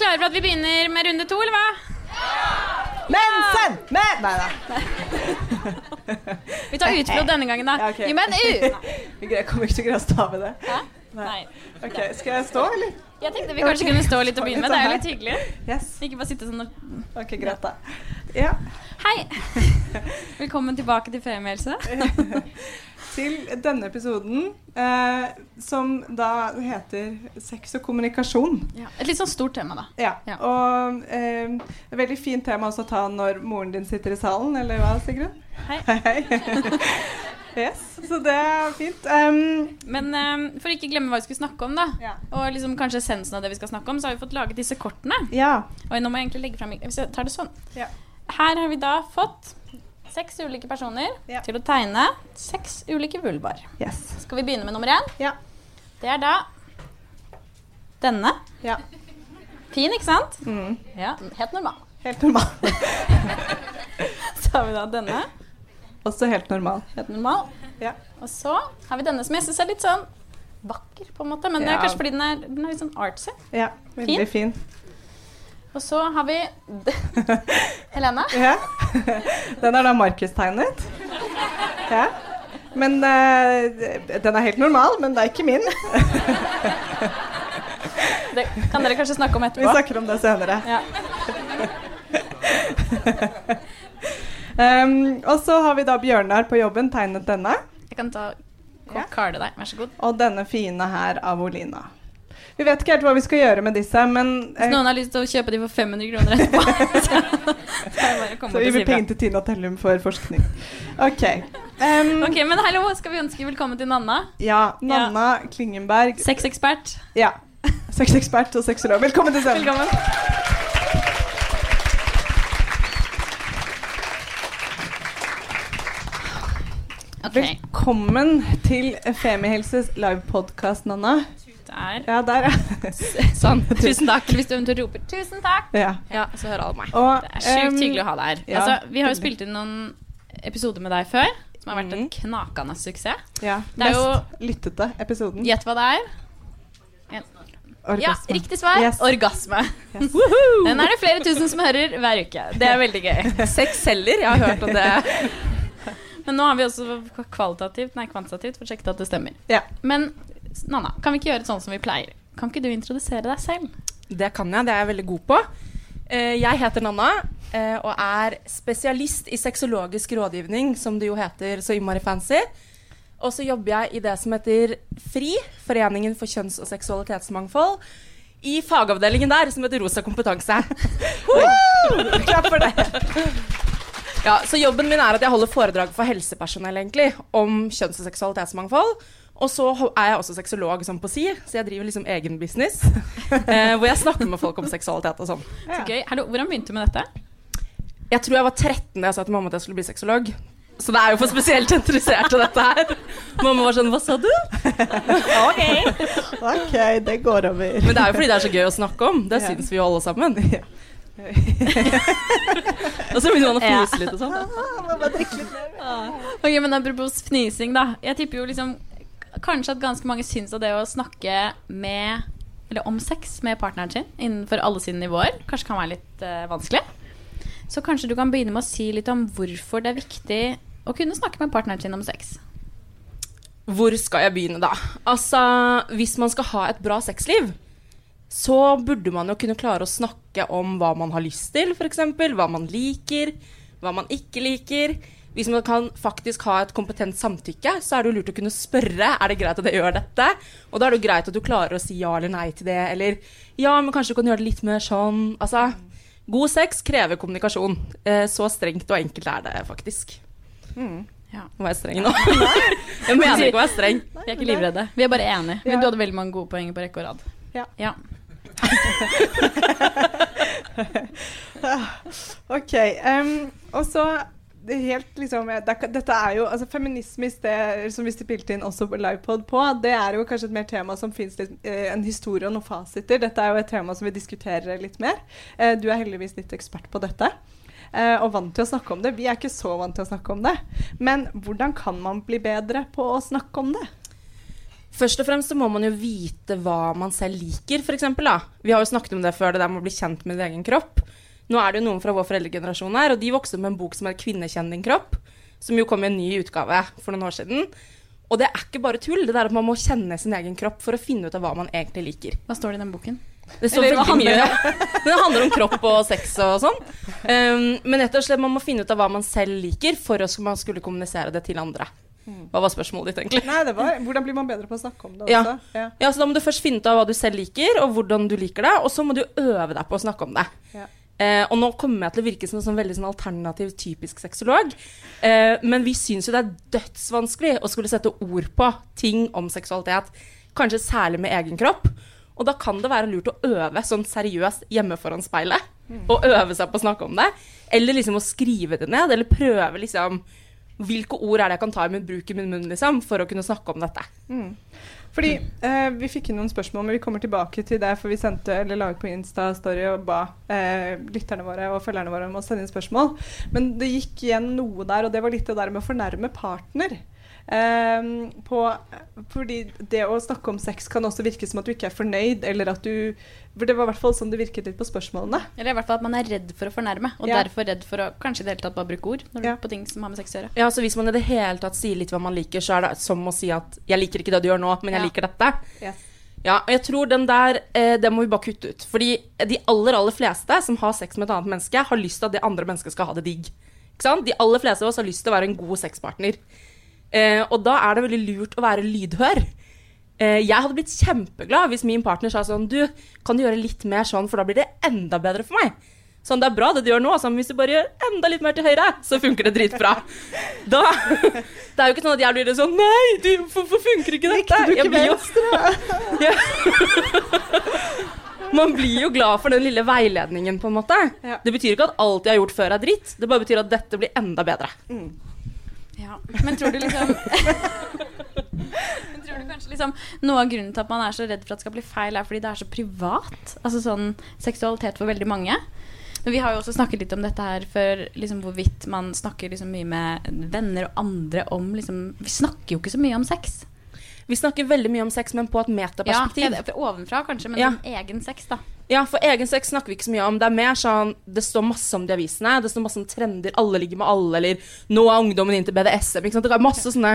klare for at vi begynner med runde to, eller hva? Ja! Mensen! Men! Nei da. Vi tar utflod denne gangen, da. Ja, okay. Jo, men u! Jeg kommer ikke til å greie å stave det. Hæ? Nei. Ok, Skal jeg stå, eller? Jeg tenkte vi kanskje kunne stå litt og begynne med. Det er jo litt hyggelig. Yes. Ikke bare sitte sånn og Ok, greit, da. Ja. Hei! Velkommen tilbake til Femielse. Til denne episoden, eh, som da heter Sex og kommunikasjon. Ja. Et litt sånn stort tema, da. Ja. Ja. Og eh, et veldig fint tema også å ta når moren din sitter i salen, eller hva, Sigrun? Hei. Hei. yes, så det er fint. Um, Men eh, for ikke glemme hva vi skulle snakke om, da, Ja. og liksom kanskje essensen av det vi skal snakke om, så har vi fått laget disse kortene. ja. Oi, nå må jeg egentlig legge frem Hvis jeg tar det sånn. Ja. Her har vi da fått seks ulike personer Ja. til å tegne seks ulike vulvar. Yes. Skal vi begynne med nummer én? Ja. Det er da denne. ja. Fin, ikke sant? Mm. Ja, helt normal. Helt normal. Så har vi da denne. Også helt normal. Helt normal. Ja. Og så har vi denne som jeg syns er litt sånn vakker, på en måte. Men det er kanskje fordi den er, den er litt sånn artsy. ja. Veldig fin. Og så har vi Helene. Ja. Den er da Markus tegnet. Ja. Men uh, den er helt normal, men det er ikke min. Det kan dere kanskje snakke om etterpå. Vi snakker om det senere. Ja. Um, og så har vi da Bjørnar på jobben tegnet denne. Jeg kan ta Ja. deg. Vær så god. Og denne fine her av Olina. Vi vet ikke helt hva vi skal gjøre med disse, men Hvis eh, noen har lyst til å kjøpe de for 500 kroner etterpå, så så vi vil ifra. penger til Tina Tellum for forskning. OK. Um, Ok, men hallo, skal vi ønske velkommen til Nanna. Ja, Nanna Klingenberg. Sexekspert. Ja. Sexekspert og sexolog. Velkommen til scenen. Velkommen. Ok, Velkommen til Femihelses livepodkast, Nanna. Der. Ja, der, ja. Sånn. Tusen takk. Hvis du eventuelt roper 'tusen takk', ja. Ja, så hører alle meg. Og, det er sjukt um, hyggelig å ha deg her. ja, altså, vi har jo spilt inn noen episoder med deg før, som har vært en Mhm. knakende suksess. Ja, Det er mest lyttete episoden. Gjett hva det er. Ja, Orgasme. riktig svar. Yes. Orgasme. Yes. Den er det flere tusen som hører hver uke. Det er veldig gøy. Sex selger, jeg har hørt om det. Men nå har vi også kvalitativt, nei kvantitativt fått sjekket at det stemmer. Ja. Men Nanna, kan vi ikke gjøre det sånn som vi pleier? Kan ikke du introdusere deg selv? Det kan jeg, det er jeg veldig god på. Eh, Jeg heter Nanna eh, og er spesialist i sexologisk rådgivning, som det jo heter så innmari fancy. Og så jobber jeg i det som heter FRI, Foreningen for kjønns- og seksualitetsmangfold. I fagavdelingen der, som heter Rosa kompetanse. Klapp for det. Ja, så jobben min er at jeg holder foredrag for helsepersonell egentlig, om kjønns- og seksualitetsmangfold. Og så er jeg også sexolog sånn på si, så jeg driver liksom egen business. eh, hvor jeg snakker med folk om seksualitet og sånn. Så gøy. Hello, hvordan begynte du med dette? Jeg tror jeg var 13 da jeg sa til mamma at jeg skulle bli sexolog. Så det er jo for spesielt interesserte, dette her. Mamma var sånn Hva sa du? Ok. OK, det går over. Men det er jo fordi det er så gøy å snakke om. Det Ja. syns vi jo alle sammen. Og så begynner man å fnise litt og sånn. Ok, men Apropos fnising, da. Jeg tipper jo liksom kanskje at ganske mange syns at det å snakke med eller om sex med partneren sin innenfor alle sine nivåer kanskje kan være litt uh, vanskelig. Så kanskje du kan begynne med å si litt om hvorfor det er viktig å kunne snakke med partneren sin om sex. Hvor skal jeg begynne, da? Altså, hvis man skal ha et bra sexliv, så burde man jo kunne klare å snakke om hva man har lyst til, f.eks. Hva man liker, hva man ikke liker. Hvis man kan faktisk ha et kompetent samtykke, så er det jo lurt å kunne spørre er det greit at jeg gjør dette. Og da er det jo greit at du klarer å si ja eller nei til det, eller ja, men kanskje du kan gjøre det litt mer sånn. Altså, god sex krever kommunikasjon. Eh, så strengt og enkelt er det faktisk. Ja. Nå var jeg streng nå. jeg mener ikke å være streng. Vi er ikke livredde. Vi er bare enige. Men du hadde veldig mange gode poenger på rekke og rad. Ja. ja. OK. Um, og så det helt liksom er, Dette er jo altså Feminisme i sted, som vi spilte inn også livepod på, det er jo kanskje et mer tema som fins en historie og noen fasiter. Dette er jo et tema som vi diskuterer litt mer. Eh, du er heldigvis litt ekspert på dette. eh, og vant til å snakke om det. Vi er ikke så vant til å snakke om det. Men hvordan kan man bli bedre på å snakke om det? Først og fremst så må man jo vite hva man selv liker, f.eks. Vi har jo snakket om det før, det der med å bli kjent med din egen kropp. Nå er det jo noen fra vår foreldregenerasjon her, og de vokste opp med en bok som er 'Kvinnekjenn din kropp', som jo kom i en ny utgave for noen år siden. Og det er ikke bare tull, det der at man må kjenne sin egen kropp for å finne ut av hva man egentlig liker. Hva står det i den boken? Det står Eller veldig mye. handler Det handler om kropp og sex og sånn. Um, men rett og slett man må finne ut av hva man selv liker, for å man skulle kommunisere det til andre. Hva var spørsmålet ditt, egentlig? Nei, det var Hvordan blir man bedre på å snakke om det Ja. også? Ja. Ja, så Da må du først finne ut av hva du selv liker, og hvordan du liker det. Og så må du øve deg på å snakke om det. Ja. Eh, og nå kommer jeg til å virke som en sånn veldig sånn alternativ, typisk sexolog. Eh, men vi syns jo det er dødsvanskelig å skulle sette ord på ting om seksualitet. Kanskje særlig med egen kropp. Og da kan det være lurt å øve sånn seriøst hjemme foran speilet. Og øve seg på å snakke om det. Eller liksom å skrive det ned. Eller prøve liksom Hvilke ord er det jeg kan ta i min bruk i min munn liksom, for å kunne snakke om dette? Fordi eh, Vi fikk inn noen spørsmål, men vi kommer tilbake til det. For vi sendte, eller la på Insta-story og ba eh, lytterne våre og følgerne våre om å sende inn spørsmål. Men det gikk igjen noe der, og det var litt det der med å fornærme partner. Eh, på, fordi det å snakke om sex kan også virke som at du ikke er fornøyd, eller at du For det var i hvert fall sånn det virket litt på spørsmålene. Eller i hvert fall at man er redd for å fornærme, og Ja. derfor redd for å kanskje i det hele tatt bare bruke ord når, Ja. på ting som har med sex å gjøre. Ja, så Hvis man i det hele tatt sier litt hva man liker, så er det som å si at 'jeg liker ikke det du gjør nå, men jeg Ja. liker dette'. Yes. Ja, og jeg tror den der, eh, det må vi bare kutte ut. Fordi de aller, aller fleste som har sex med et annet menneske, har lyst til at det andre mennesket skal ha det digg. Ikke sant? De aller fleste av oss har lyst til å være en god sexpartner. Eh, og da er det veldig lurt å være lydhør. Eh, jeg hadde blitt kjempeglad hvis min partner sa sånn Du, kan du gjøre litt mer sånn, for da blir det enda bedre for meg. Sånn, det er bra det du gjør nå, sånn, hvis du bare gjør enda litt mer til høyre, så funker det dritbra. Da Det er jo ikke sånn at jeg blir sånn Nei, du, hvorfor funker ikke dette? Likte du ikke blir jo- venstre? man blir jo glad for den lille veiledningen, på en måte. Ja. Det betyr ikke at alt jeg har gjort før er dritt. Det bare betyr at dette blir enda bedre. Ja. Men tror du liksom Men tror du kanskje liksom Noe av grunnen til at man er så redd for at det skal bli feil, er fordi det er så privat? Altså sånn seksualitet for veldig mange. Men vi har jo også snakket litt om dette her før, liksom hvorvidt man snakker liksom mye med venner og andre om liksom Vi snakker jo ikke så mye om sex. Vi snakker veldig mye om sex, men på et metaperspektiv. Ja, ovenfra kanskje, men Ja. egen sex, da. Ja, for egen sex snakker vi ikke så mye om. Det er mer sånn Det står masse om det i avisene. Det står masse om trender. Alle ligger med alle, eller nå er ungdommen inn til BDSM. Ikke sant? Det er masse sånne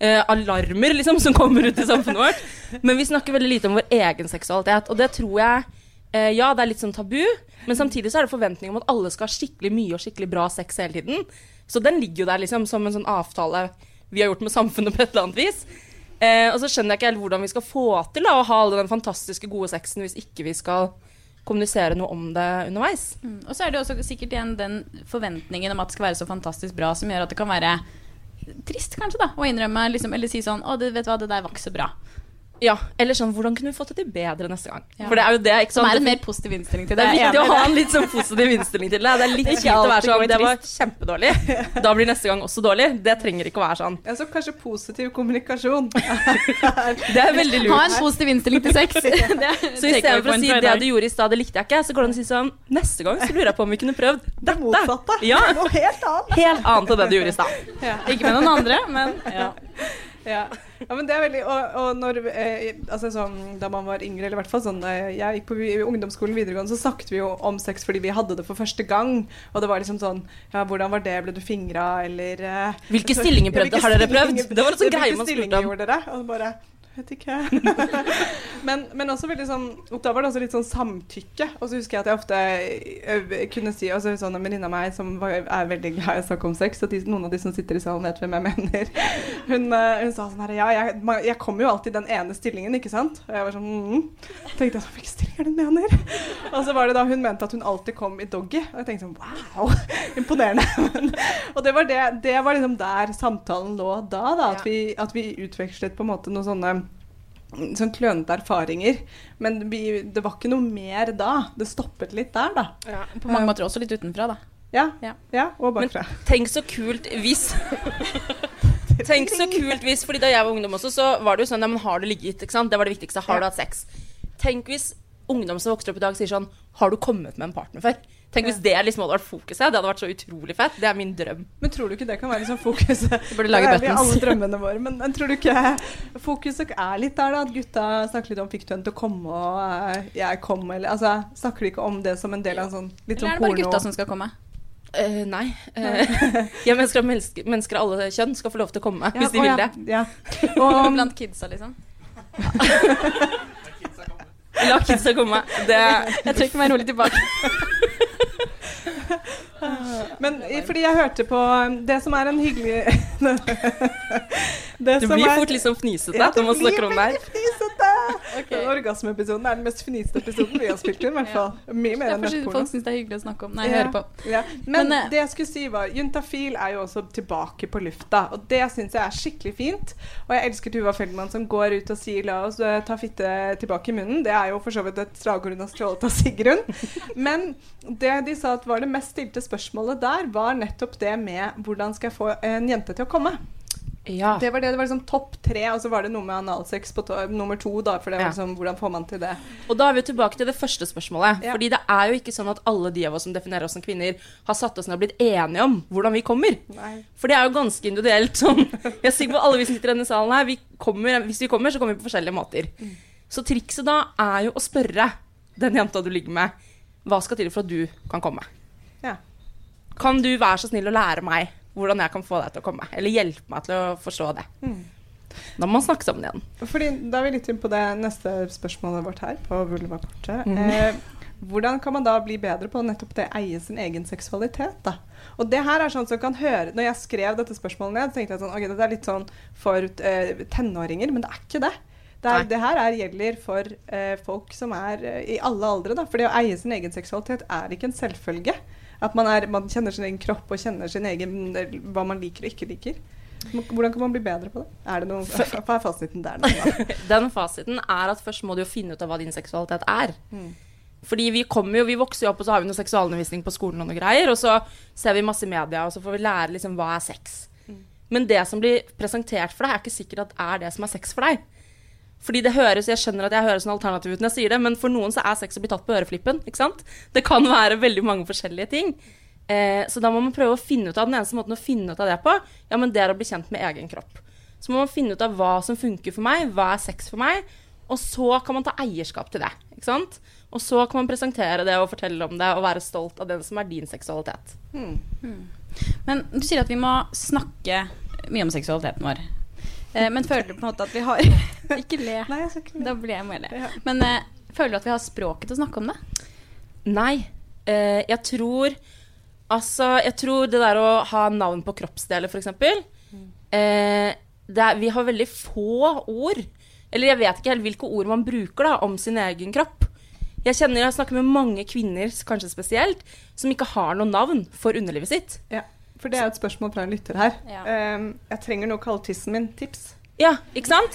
eh, alarmer liksom, som kommer ut i samfunnet vårt. Men vi snakker veldig lite om vår egen seksualitet. Og det tror jeg eh, Ja, det er litt sånn tabu, men samtidig så er det forventning om at alle skal ha skikkelig mye og skikkelig bra sex hele tiden. Så den ligger jo der liksom som en sånn avtale vi har gjort med samfunnet på et eller annet vis. Eh, og så skjønner jeg ikke helt hvordan vi skal få til da, å ha all den fantastiske gode sexen hvis ikke vi skal kommunisere noe om det underveis. Mm. Og så er det også sikkert igjen den forventningen om at det skal være så fantastisk bra, som gjør at det kan være trist, kanskje, da, å innrømme liksom, eller si sånn Å, det, vet du hva, det der var ikke så bra. Ja, Eller sånn Hvordan kunne vi fått det til bedre neste gang? Ja. For det er jo det. ikke Som er en mer positiv innstilling til det det. er viktig å ha en litt sånn positiv innstilling til det. Det er litt kjipt å være sånn Det var kjempedårlig. Da blir neste gang også dårlig. Det trenger ikke å være sånn. Ja, så kanskje positiv kommunikasjon. Det er veldig lurt. Ha en positiv innstilling til sex. Det Så istedenfor å si det du gjorde i stad, det likte jeg ikke, så går det an å si sånn Neste gang så lurer jeg på om vi kunne prøvd Det dette. motsatte. Ja. Noe helt annet. Helt annet enn det du gjorde i stad. Ikke med noen andre, men ja. Ja. ja, men det er veldig Og, og når eh, Altså sånn da man var yngre, eller i hvert fall sånn jeg gikk på ungdomsskolen videregående, så snakket vi jo om sex fordi vi hadde det for første gang. Og det var liksom sånn Ja, hvordan var det? Ble du fingra, eller eh, Hvilke stillinger stillinger Ja, hvilke Har dere prøvd? Det var en sånn greie man spurte stillinger om. gjorde dere? Og bare Vet ikke. men, men også veldig sånn Da var det også litt sånn samtykke. Og så husker jeg at jeg ofte ø, kunne si altså sånn En venninne av meg som var, er veldig glad i å snakke om sex, og de, noen av de som sitter i salen, vet hvem jeg mener. Hun, hun sa sånn her Ja, jeg, jeg kommer jo alltid i den ene stillingen, ikke sant? Og jeg var sånn mm. Tenkte jeg sånn Hvilken stilling er det hun mener? Og så var det da hun mente at hun alltid kom i doggy. Og jeg tenkte sånn Wow, imponerende. Men, og det var, det, det var liksom der samtalen lå da, da at, vi, at vi utvekslet på en måte noen sånne sånn klønete erfaringer. Men det var ikke noe mer da. Det stoppet litt der, da. På mange måter også litt utenfra, da. Ja, Ja. ja og bakfra. Men Tenk så kult hvis Tenk så kult hvis Fordi da jeg var ungdom også, så var det jo sånn Ja, men har du ligget? Ikke sant? Det var det viktigste. Har du hatt sex? Tenk hvis ungdom som vokser opp i dag, sier sånn Har du kommet med en partner før? Tenk hvis det liksom hadde vært fokuset. Det hadde vært så utrolig fett. Det er min drøm. Men tror du ikke det kan være liksom fokuset? Du burde lage Det er vi buttons. alle drømmene våre. Men, men tror du ikke fokuset er litt der, da? At gutta snakker litt om 'fikk du henne til å komme', og eh, 'jeg kom', eller altså Snakker de ikke om det som en del av en sånn litt Eller sånn er det bare porno gutta som skal komme? Uh, nei. Uh, jeg mennesker, at mennesker, mennesker av alle kjønn skal få lov til å komme Ja, hvis de vil ja, det. Ja. Og, Blant kidsa, liksom? La kidsa komme. Det, Jeg trekker meg rolig tilbake. Men fordi jeg hørte på um, det som er en hyggelig Det det som blir er- fort litt sånn fnisete Ja, når man snakker om det her. veldig fnisete! Den Orgasmeepisoden er den mest fnisete episoden vi har spilt inn, i hvert fall. Mye mer enn nettporno. folk syns det er hyggelig å snakke om. Nei, Ja. høre på. Ja. Men, Men, eh, det jeg skulle si var Juntafil er jo også tilbake på lufta. Og det syns jeg er skikkelig fint. Og jeg elsker Tuva Feldman som går ut og sier 'la oss eh, ta fitte tilbake i munnen'. Det er jo for så vidt et slagord hun har stjålet av Sigrun. Men det de sa at var det mest stilte spørsmålet der, var nettopp det med 'hvordan skal jeg få en jente til å komme'? Ja. Det var det, det var liksom topp tre, og så var det noe med analsex på to nummer to, da. For det var liksom hvordan får man til det? Og da er vi tilbake til det første spørsmålet. Ja. Fordi det er jo ikke sånn at alle de av oss som definerer oss som kvinner, har satt oss ned og blitt enige om hvordan vi kommer. Nei. For det er jo ganske individuelt. Sånn. Jeg er sikker på alle vi som sitter i denne salen her, vi kommer, hvis vi kommer, så kommer vi på forskjellige måter. Så trikset da er jo å spørre den jenta du ligger med, hva skal til for at du kan komme? Ja. Kan du være så snill å lære meg hvordan jeg kan få deg til å komme? Eller hjelpe meg til å forstå det? Mm. Da må man snakke sammen igjen. Fordi Da er vi litt inn på det neste spørsmålet vårt her, på vulvakortet. Mm. eh, hvordan kan man da bli bedre på nettopp det eie sin egen seksualitet? da? Og det her er sånn som kan høre Når jeg skrev dette spørsmålet ned, tenkte jeg sånn Ok, dette er litt sånn for eh, tenåringer, men det er ikke det. Det, er, det her er, gjelder for eh, folk som er eh, i alle aldre. da, For det å eie sin egen seksualitet er ikke en selvfølge. At man, er, man kjenner sin egen kropp og kjenner sin egen, hva man liker og ikke liker. Hvordan kan man bli bedre på det? Er det noen, Hva er fasiten der? nå. Den fasiten er at først må du jo finne ut av hva din seksualitet er. Mm. Fordi vi kommer jo, vi vokser jo opp, og så har vi noe seksualundervisning på skolen og noe greier, og så ser vi masse media, og så får vi lære liksom hva er sex. Mm. Men det som blir presentert for deg, er ikke sikkert at er det som er sex for deg. Fordi det høres, Jeg skjønner at jeg høres sånn alternativ ut når jeg sier det, men for noen så er sex å bli tatt på øreflippen. ikke sant? Det kan være veldig mange forskjellige ting. Eh, så da må man prøve å finne ut av den eneste måten å finne ut av det på, ja, men det er å bli kjent med egen kropp. Så må man finne ut av hva som funker for meg, hva er sex for meg, og så kan man ta eierskap til det. ikke sant? Og så kan man presentere det og fortelle om det og være stolt av den som er din seksualitet. Men du sier at vi må snakke mye om seksualiteten vår. Eh, men føler du på en måte at vi har Ikke le. Nei, jeg skal ikke le. Da blir jeg må le. Ja. Men eh, føler du at vi har språket til å snakke om det? Nei. Eh, jeg tror Altså, jeg tror det der å ha navn på kroppsdeler, f.eks. Eh, er- vi har veldig få ord. Eller jeg vet ikke helt hvilke ord man bruker da, om sin egen kropp. Jeg kjenner, jeg snakker med mange kvinner, kanskje spesielt, som ikke har noe navn for underlivet sitt. Ja, for det er et spørsmål fra en lytter her. Ja. Um, jeg trenger noe kalle tissen min tips. Ja, ikke sant?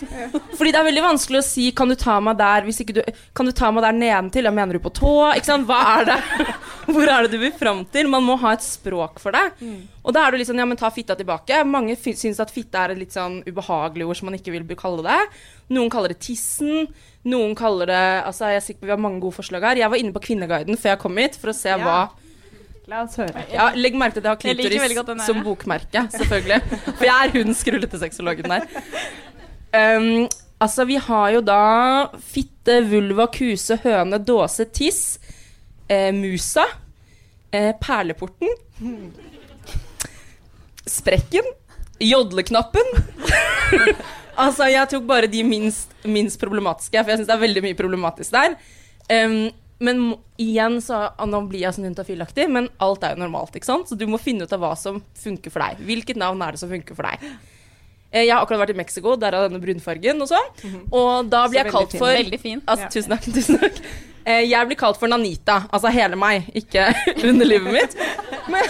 Fordi det er veldig vanskelig å si 'kan du ta meg der' hvis ikke du Kan du ta meg der nedentil? Ja, mener du på tå? Ikke sant? Hva er det? Hvor er det du vil fram til? Man må ha et språk for det. Og da er det litt sånn ja, men ta fitta tilbake. Mange syns at fitte er et litt sånn ubehagelig ord som man ikke vil kalle det. Noen kaller det tissen. Noen kaller det Altså, jeg er sikker på vi har mange gode forslag her. Jeg var inne på Kvinneguiden før jeg kom hit, for å se Ja. hva La oss høre. ja, Legg merke til at jeg har klitoris jeg her, som ja. bokmerke, selvfølgelig. For jeg er hun skrullete sexologen der. Um, altså, vi har jo da fitte, vulva, kuse, høne, dåse, tiss, eh, musa, eh, perleporten, sprekken, jodleknappen. altså, jeg tok bare de minst, minst problematiske, for jeg syns det er veldig mye problematisk der. Um, men igjen så Nå blir jeg sånn juntafilaktig, men alt er jo normalt. ikke sant? Så du må finne ut av hva som funker for deg. Hvilket navn er det som funker for deg? Eh, Jeg har akkurat vært i Mexico, der derav denne brunfargen og sånn. Og da blir Så jeg kalt fin. for Veldig fin. Altså, Ja. Tusen takk. tusen takk. Eh, Jeg blir kalt for Nanita. Altså hele meg, ikke underlivet mitt. Men,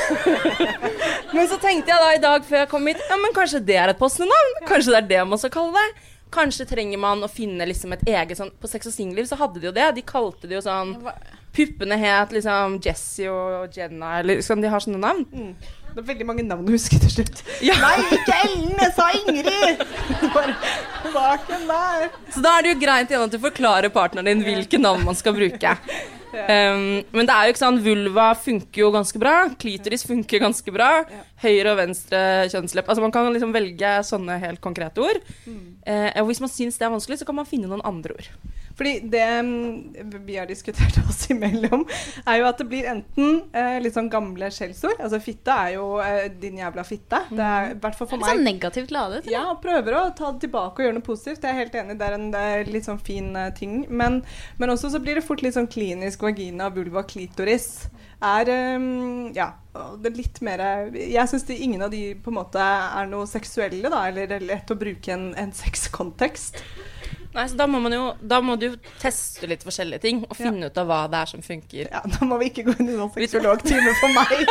men så tenkte jeg da i dag før jeg kom hit Ja, men kanskje det er et navn? Kanskje det er det man skal kalle det? Kanskje trenger man å finne liksom et eget sånn På Sex og singelliv så hadde de jo det. De kalte det jo sånn Puppene het liksom Jesse og Jenna, eller sånn, de har sånne navn. Det er veldig mange navn å huske til slutt. Ja. Nei, ikke Ellen! Jeg sa Ingrid! Bare tilbake der. Så da er det jo greit igjen at du forklarer partneren din hvilke navn man skal bruke. Um, men det er jo ikke sånn, vulva funker jo ganske bra. Klitoris funker ganske bra. Høyre og venstre kjønnslepp. Altså Man kan liksom velge sånne helt konkrete ord. Uh, og hvis man syns det er vanskelig, så kan man finne noen andre ord. Fordi det mm, vi har diskutert oss imellom, er jo at det blir enten eh, litt sånn gamle skjellsord. Altså fitte er jo eh, 'din jævla fitte'. Det er i hvert fall for Litt sånn negativt ladet. eller? Ja, og prøver å ta det tilbake og gjøre noe positivt. Jeg er helt enig, det er en det er litt sånn fin uh, ting. Men, men også så blir det fort litt sånn klinisk vagina, vulva, klitoris. Er um, ja, det er litt mer Jeg syns ingen av de på en måte er noe seksuelle, da, eller lett å bruke en, en sexkontekst. Nei, så Da må man jo Da må du teste litt forskjellige ting og finne ut av hva det er som funker. Ja, Da må vi ikke gå inn i noen sexologtime for meg.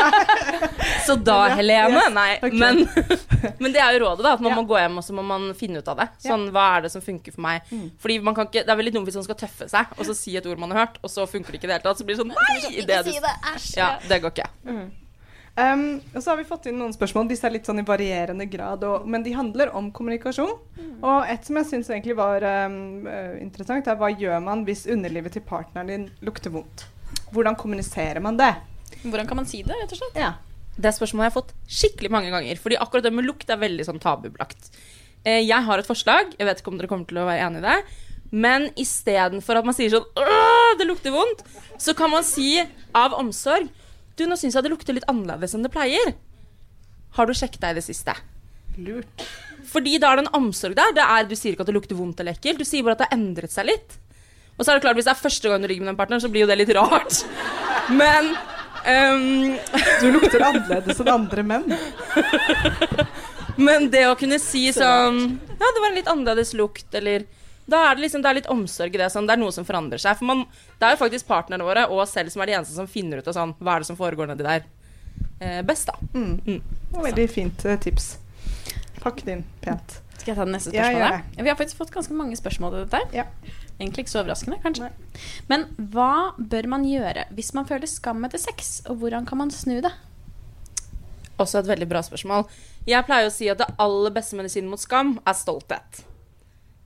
Så da, Ja, Helene yes. Nei, Okay. men, men det er jo rådet, da. At man Ja. må gå hjem og så må man finne ut av det. Sånn, Hva er det som funker for meg? Mm. Fordi man kan ikke Det er veldig dumt hvis man skal tøffe seg og så si et ord man har hørt, og så funker det ikke i det hele tatt. Så blir det sånn Nei! det si det, æsj. Ja, det går ikke. Um, og så har vi fått inn noen spørsmål. Disse er litt sånn i varierende grad, og, men de handler om kommunikasjon. Og et som jeg syns egentlig var um, interessant, er hva gjør man hvis underlivet til partneren din lukter vondt? Hvordan kommuniserer man det? Hvordan kan man si det, rett og slett? Ja. Det spørsmålet har jeg fått skikkelig mange ganger. Fordi akkurat det med lukt er veldig sånn tabubelagt. Eh, jeg har et forslag, jeg vet ikke om dere kommer til å være enig i det. Men istedenfor at man sier sånn Åh, det lukter vondt, så kan man si av omsorg Du, nå syns jeg det lukter litt annerledes enn det pleier. Har du sjekket deg i det siste? Lurt. Fordi da er det en omsorg der. Det er, du sier ikke at det lukter vondt eller ekkelt, du sier bare at det har endret seg litt. Og så er det klart, hvis det er første gang du ligger med den partneren, så blir jo det litt rart. Men um... Du lukter annerledes enn andre menn. Men det å kunne si sånn Ja, det var en litt annerledes lukt, eller Da er det liksom Det er litt omsorg i det. Sånn, det er noe som forandrer seg. For man, det er jo faktisk partnerne våre og oss selv som er de eneste som finner ut av sånn Hva er det som foregår nedi der? Eh, best, da. Mm. Mm. Veldig fint eh, tips. Pakk det inn pent. Skal jeg ta det neste Ja, ja, spørsmålet? vi har faktisk fått ganske mange spørsmål til dette. Ja. Egentlig ikke så overraskende, kanskje. Nei. Men hva bør man gjøre hvis man føler skam etter sex, og hvordan kan man snu det? Også et veldig bra spørsmål. Jeg pleier å si at det aller beste medisinen mot skam er stolthet.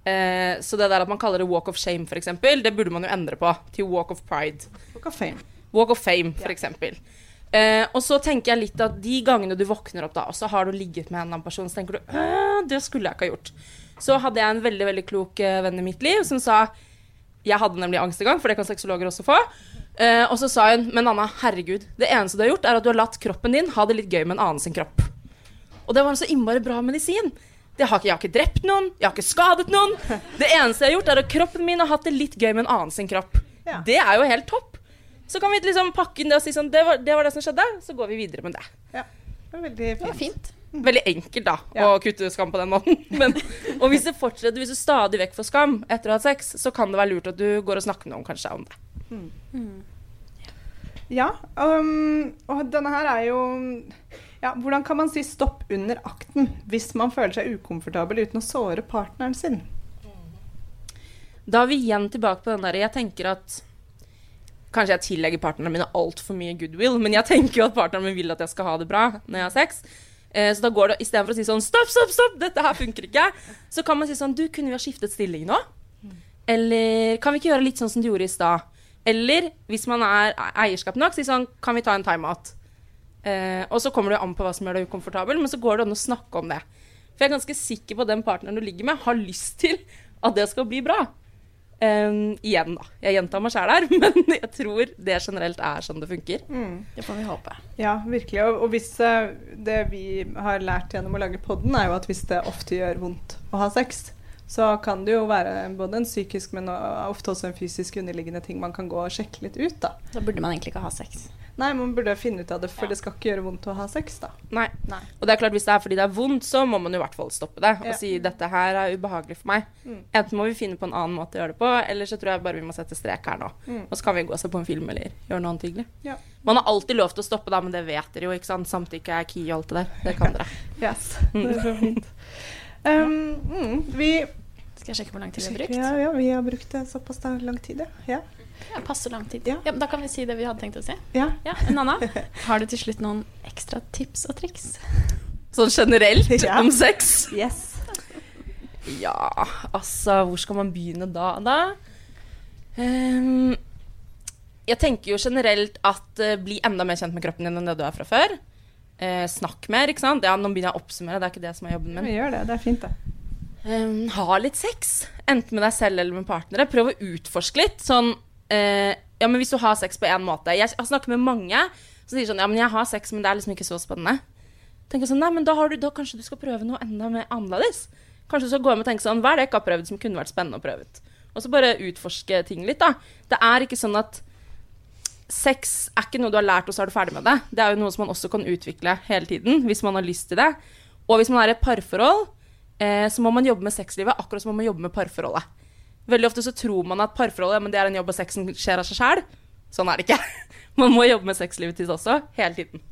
Eh, så det der at man kaller det walk of shame, eksempel, det burde man jo endre på til walk of pride. Walk of fame. Walk of fame, eksempel. Eh, og så tenker jeg litt at de gangene du våkner opp da, og så har du ligget med en annen person, så tenker du «Øh, det skulle jeg ikke ha gjort. Så hadde jeg en veldig veldig klok eh, venn i mitt liv som sa Jeg hadde nemlig angst en gang, for det kan sexologer også få. Eh, og så sa hun Men Anna, herregud, det eneste du har gjort, er at du har latt kroppen din ha det litt gøy med en annen sin kropp. Og det var en så innmari bra medisin. Det har ikke, jeg har ikke drept noen, jeg har ikke skadet noen. Det eneste jeg har gjort, er at kroppen min har hatt det litt gøy med en annen sin kropp. Ja. Det er jo helt topp. Så kan vi liksom pakke inn det og si sånn det var, det var det som skjedde, så går vi videre med det. Ja. Det var veldig Det var fint. fint. Veldig enkelt, da, Ja. å kutte skam på den måten. Men, og hvis du fortsetter, hvis du stadig vekk får skam etter å ha hatt sex, så kan det være lurt at du går og snakker med noen kanskje om det. Ja, um, og denne her er jo ja, Hvordan kan man si stopp under akten hvis man føler seg ukomfortabel uten å såre partneren sin? Da er vi igjen tilbake på den der Jeg tenker at Kanskje jeg tillegger partnerne mine altfor mye goodwill, men jeg tenker jo at partneren min vil at jeg skal ha det bra når jeg har sex. Eh, så da går det istedenfor å si sånn Stopp, stopp, stopp! Dette her funker ikke. Så kan man si sånn Du, kunne vi ha skiftet stilling nå? Eller kan vi ikke gjøre litt sånn som du gjorde i stad? Eller hvis man er eierskap nok, si sånn Kan vi ta en timeout? Eh, og så kommer det jo an på hva som gjør deg ukomfortabel, men så går det an å snakke om det. For jeg er ganske sikker på at den partneren du ligger med, har lyst til at det skal bli bra. Um, igjen, da. Jeg gjentar meg sjæl her, men jeg tror det generelt er sånn det funker. Det får vi håpe. Ja, virkelig. Og, og hvis eh, det vi har lært gjennom å lage podden, er jo at hvis det ofte gjør vondt å ha sex, så kan det jo være både en psykisk, men ofte også en fysisk underliggende ting man kan gå og sjekke litt ut, da. Da burde man egentlig ikke ha sex. Nei, man burde finne ut av det, for det skal ikke gjøre vondt å ha sex, da. Nei. Nei. Og det er klart, hvis det er fordi det er vondt, så må man i hvert fall stoppe det og Ja. si dette her er ubehagelig for meg. Mm. Enten må vi finne på en annen måte å gjøre det på, eller så tror jeg bare vi må sette strek her nå. Mm. Og så kan vi gå og se på en film eller gjøre noe annet hyggelig. Ja. Man har alltid lov til å stoppe, da, men det vet dere jo, ikke sant. Samtykke er key og alt det der. Det kan dere. Yes. Det er så fint. Um, mm, vi, Skal jeg sjekke hvor lang tid vi har brukt? ja, ja, vi har brukt det såpass lang tid, ja. Ja, passe lang tid. Ja. Ja, da kan vi si det vi hadde tenkt å si. ja. Ja, Nanna, har du til slutt noen ekstra tips og triks? Sånn generelt Ja. om sex. Yes. Ja, altså Hvor skal man begynne da? da? Um, jeg tenker jo generelt at uh, bli enda mer kjent med kroppen din enn det du er fra før. Eh, snakk mer, ikke sant. Ja, nå begynner jeg å oppsummere, det er ikke det som er jobben min. Vi gjør det. Det er fint, det. Um, ha litt sex. Enten med deg selv eller med partnere. Prøv å utforske litt. Sånn eh, Ja, men hvis du har sex på én måte Jeg har snakket med mange som sier sånn Ja, men jeg har sex, men det er liksom ikke så spennende. Tenker sånn, nei, men da, har du, da kanskje du skal prøve noe enda mer annerledes. Kanskje du skal gå hjem og tenke sånn Hva er det jeg ikke har prøvd som kunne vært spennende å prøve ut? Og så bare utforske ting litt, da. Det er ikke sånn at sex er ikke noe du har lært, og så er du ferdig med det. Det er jo noe som man også kan utvikle hele tiden, hvis man har lyst til det. Og hvis man er i et parforhold, eh, så må man jobbe med sexlivet akkurat som man må jobbe med parforholdet. Veldig ofte så tror man at parforholdet men det er en jobb, og sexen skjer av seg sjæl. Sånn er det ikke. Man må jobbe med sexlivet sitt også, hele tiden.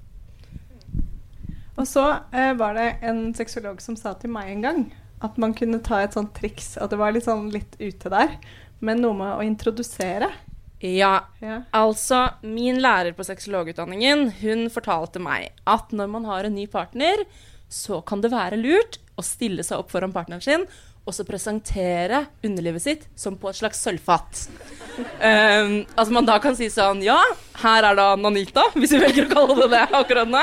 Og så eh, var det en sexolog som sa til meg en gang at man kunne ta et sånt triks, at det var litt sånn litt ute der, men noe med å introdusere. Ja, Ja. altså min lærer på sexologutdanningen, hun fortalte meg at når man har en ny partner, så kan det være lurt å stille seg opp foran partneren sin og så presentere underlivet sitt som på et slags sølvfat. Um, altså man da kan si sånn Ja, her er da Nanita, hvis vi velger å kalle det det akkurat nå.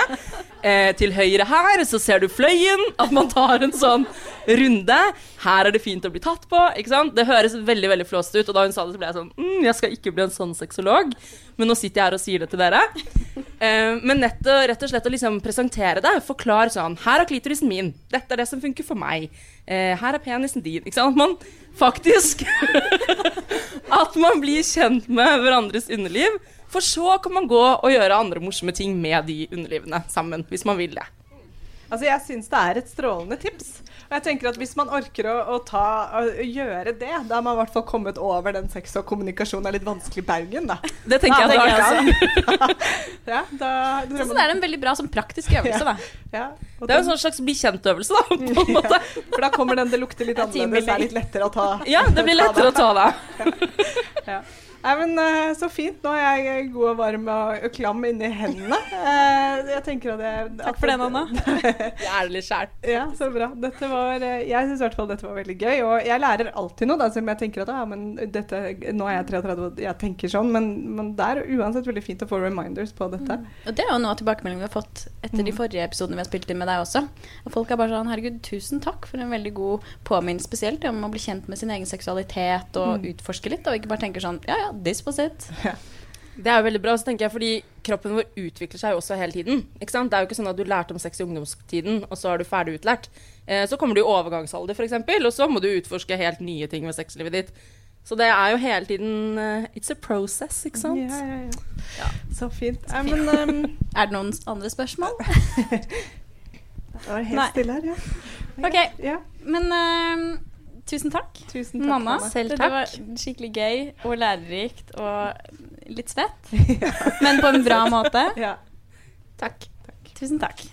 Eh, til høyre her så ser du fløyen. At man tar en sånn runde. Her er det fint å bli tatt på. ikke sant? Det høres veldig veldig flåst ut. Og da hun sa det, så ble jeg sånn mm, Jeg skal ikke bli en sånn sexolog. Men nå sitter jeg her og sier det til dere. Eh, men nett, og- rett og slett å liksom presentere det. Forklar sånn Her er klitorisen min. Dette er det som funker for meg. Uh, her er penisen din. Ikke sant? At man faktisk At man blir kjent med hverandres underliv. For så kan man gå og gjøre andre morsomme ting med de underlivene sammen, hvis man vil det. Altså, jeg syns det er et strålende tips. Og jeg tenker at hvis man orker å, å, ta, å gjøre det, da har man i hvert fall kommet over den sex og kommunikasjon er litt vanskelig baugen, da. Det tenker jeg Ja, at det er. tenker Altså. Ja, da, Så det er en veldig bra sånn praktisk øvelse, da. ja, Det er jo en sånn slags bli kjent-øvelse, da. På en måte. For da kommer den det lukter litt er annerledes, det er litt lettere å ta. Ja, det blir lettere å ta det. Ja. Nei, men eh, Så fint. Nå er jeg god og varm og klam inni hendene. Eh, jeg tenker at jeg, Takk for det, Nanna. Jeg er det litt sjæl. Ja, så bra. Dette var, eh, jeg syns i hvert fall dette var veldig gøy. Og jeg lærer alltid noe, da, som jeg tenker at ja, men dette, nå er jeg 33 og jeg tenker sånn, men, men det er uansett veldig fint å få reminders på dette. Og det er jo noe av tilbakemeldingen vi har fått etter de forrige episodene vi har spilt inn med deg også. Og folk er bare sånn Herregud, tusen takk for en veldig god påminnelse, spesielt om å bli kjent med sin egen seksualitet og utforske litt, og ikke bare tenke sånn Ja ja, this was Ja. Det er jo veldig bra, så tenker jeg, fordi kroppen vår utvikler seg jo også hele tiden. Ikke sant? Det er jo ikke sånn at du lærte om sex i ungdomstiden, og så er du ferdig utlært. Eh, så kommer du i overgangsalder, f.eks., og så må du utforske helt nye ting ved sexlivet ditt. Så det er jo hele tiden uh, It's a process, ikke sant? Ja, ja, ja. Så fint. Nei, men um, Er det noen andre spørsmål? det var helt Nei. stille her, ja. Ok, men eh, tusen takk. Tusen takk. Mamma, Selv takk. det var skikkelig gøy og lærerikt og litt svett. Men på en bra måte. Ja. Takk. Tusen takk.